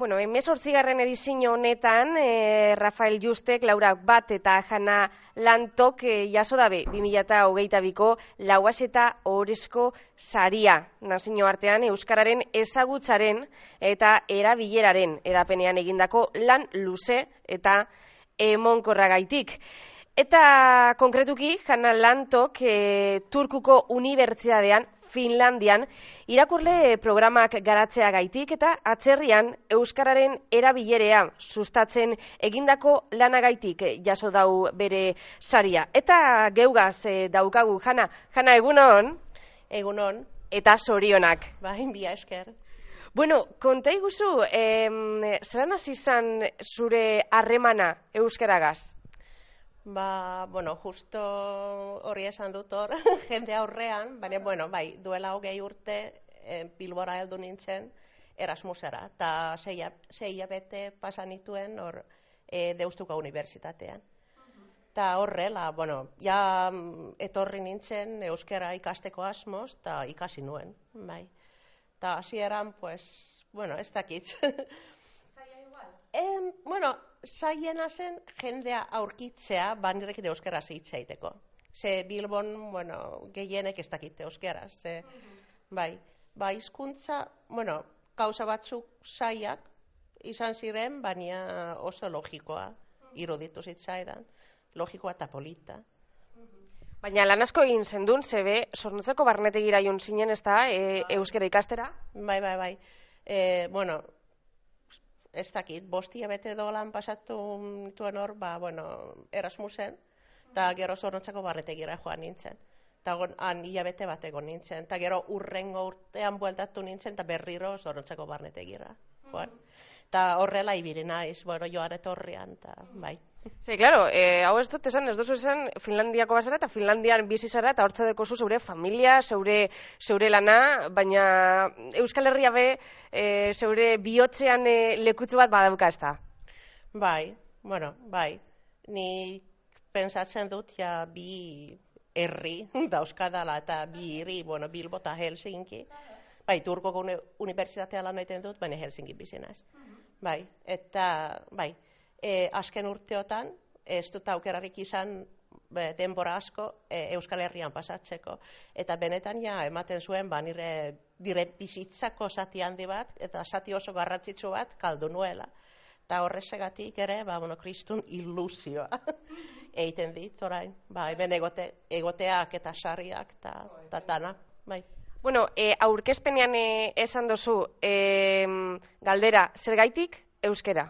Bueno, emezortzigarren edizio honetan, e, Rafael Justek, Laura Bat eta Jana Lantok e, jaso dabe 2008 biko lauaz eta horrezko saria. Nazio artean, Euskararen ezagutzaren eta erabileraren edapenean egindako lan luze eta emonkorra gaitik. Eta konkretuki, Jana Lantok, e, Turkuko Unibertsitatean Finlandian, irakurle programak garatzea gaitik eta atzerrian Euskararen erabilerea sustatzen egindako lanagaitik jaso dau bere saria. Eta geugaz e, daukagu, Jana, Jana egunon? Egunon. Eta sorionak. Bain, bia esker. Bueno, konta iguzu, eh, zelan hasi zure harremana Euskaragaz? Ba, bueno, justo hori esan dut hor, jende aurrean, baina, bueno, bai, duela hogei urte, e, Bilbora heldu nintzen, Erasmusera, eta zeia bete pasan nituen hor e, Deustuko Unibertsitatean. Eta horrela, bueno, ja mm, etorri nintzen euskera ikasteko asmoz, eta ikasi nuen, bai. Eta hasieran, pues, bueno, ez dakit. Zaila igual? Eh, bueno, saiena zen jendea aurkitzea banirekin euskaraz hitz egiteko. Ze Bilbon, bueno, gehienek ez dakite euskaraz, ze bai, ba hizkuntza, bueno, kausa batzuk saiak izan ziren, baina oso logikoa iruditu zitzaidan, logikoa eta polita. Baina lan asko egin zendun, zebe, sornotzeko barnetegira joan zinen, ez da, e, euskara ikastera? Bai, bai, bai. E, bueno, ez dakit, bostia bete dolan pasatu nituen hor, ba, bueno, Erasmusen, eta gero zornotzako barretegira joan nintzen. Eta han hilabete bat egon nintzen, eta gero urrengo urtean bueltatu nintzen, eta berriro zornotzako barnetegira. Joan. Eta horrela ibiri naiz, bueno, joan etorrian, eta bai. Sí, claro, eh, hau ez dut esan, ez duzu esan Finlandiako bazara eta Finlandian bizi zara eta hortza dekozu zeure familia, zeure, zeure lana, baina Euskal Herria be eh, zeure bihotzean eh, lekutzu bat badauka ez da? Bai, bueno, bai. Ni pensatzen dut ja bi herri dauzkadala eta bi hiri, bueno, Bilbo eta Helsinki. Bai, Turkoko unibertsitatea lan dut, baina Helsinki bizinaz. Bai, eta, bai, e, azken urteotan, ez dut aukerarik izan be, denbora asko e, Euskal Herrian pasatzeko. Eta benetan ja, ematen zuen, ba, nire dire bizitzako zati handi bat, eta zati oso garrantzitsu bat kaldu nuela. Eta horrezegatik ere, ba, bueno, kristun ilusioa egiten dit, orain, ba, hemen egote, egoteak eta sarriak, eta tana, bai. Bueno, e, aurkezpenean e, esan dozu, e, galdera, zer gaitik, euskera?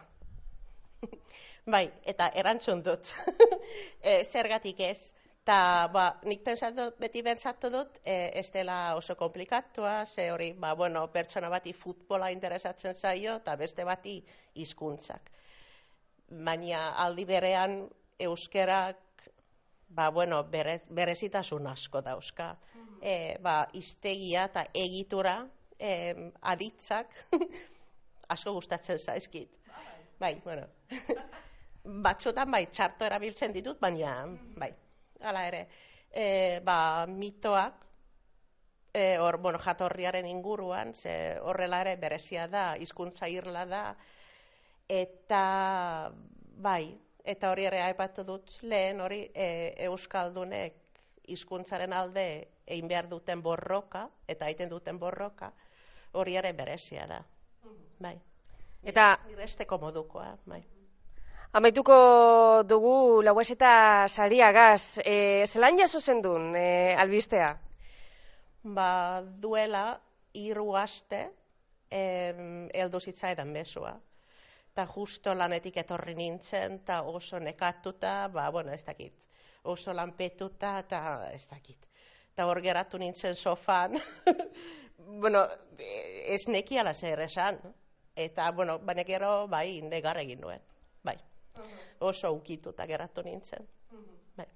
Bai, eta erantzun dut. e, zergatik ez. Ta, ba, nik pensatu, beti pentsatu dut, e, ez dela oso komplikatua, ze hori, ba, bueno, pertsona bati futbola interesatzen zaio, eta beste bati hizkuntzak. Baina aldi berean euskerak, ba, bueno, bere, berezitasun asko dauzka. E, ba, iztegia eta egitura, e, aditzak, asko gustatzen zaizkit. Bai, bueno. batzotan bai txarto erabiltzen ditut, baina bai, hala ere, e, ba, mitoak, e, or, bueno, jatorriaren inguruan, ze horrela ere berezia da, hizkuntza irla da, eta bai, eta hori ere aipatu dut lehen hori e, Euskaldunek hizkuntzaren alde egin behar duten borroka, eta egiten duten borroka, hori ere berezia da. Bai. Eta... Niresteko modukoa, bai. Amaituko dugu lauaz eta sariagaz, e, zelan jaso zendun e, albistea? Ba, duela hiru aste heldu zitzaidan bezua. Ta justo lanetik etorri nintzen, ta oso nekatuta, ba, bueno, ez dakit, oso lanpetuta, eta ez dakit. Ta hor geratu nintzen sofan, bueno, ez neki ala zer esan. Eta, bueno, baina gero, bai, negar egin nuen, bai oso ukituta geratu nintzen. Bai.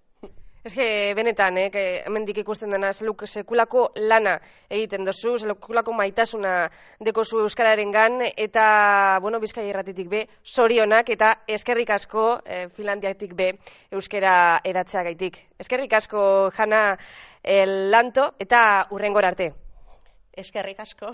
Ez que, benetan, eh, hemendik ikusten dena, zeluk sekulako lana egiten dozu, sekulako maitasuna deko zu Euskararen gan, eta, bueno, bizkai erratitik be, sorionak, eta eskerrik asko, eh, Finlandiatik be, Euskara edatzea gaitik. Eskerrik asko, jana, el lanto, eta urrengor arte. Eskerrik asko.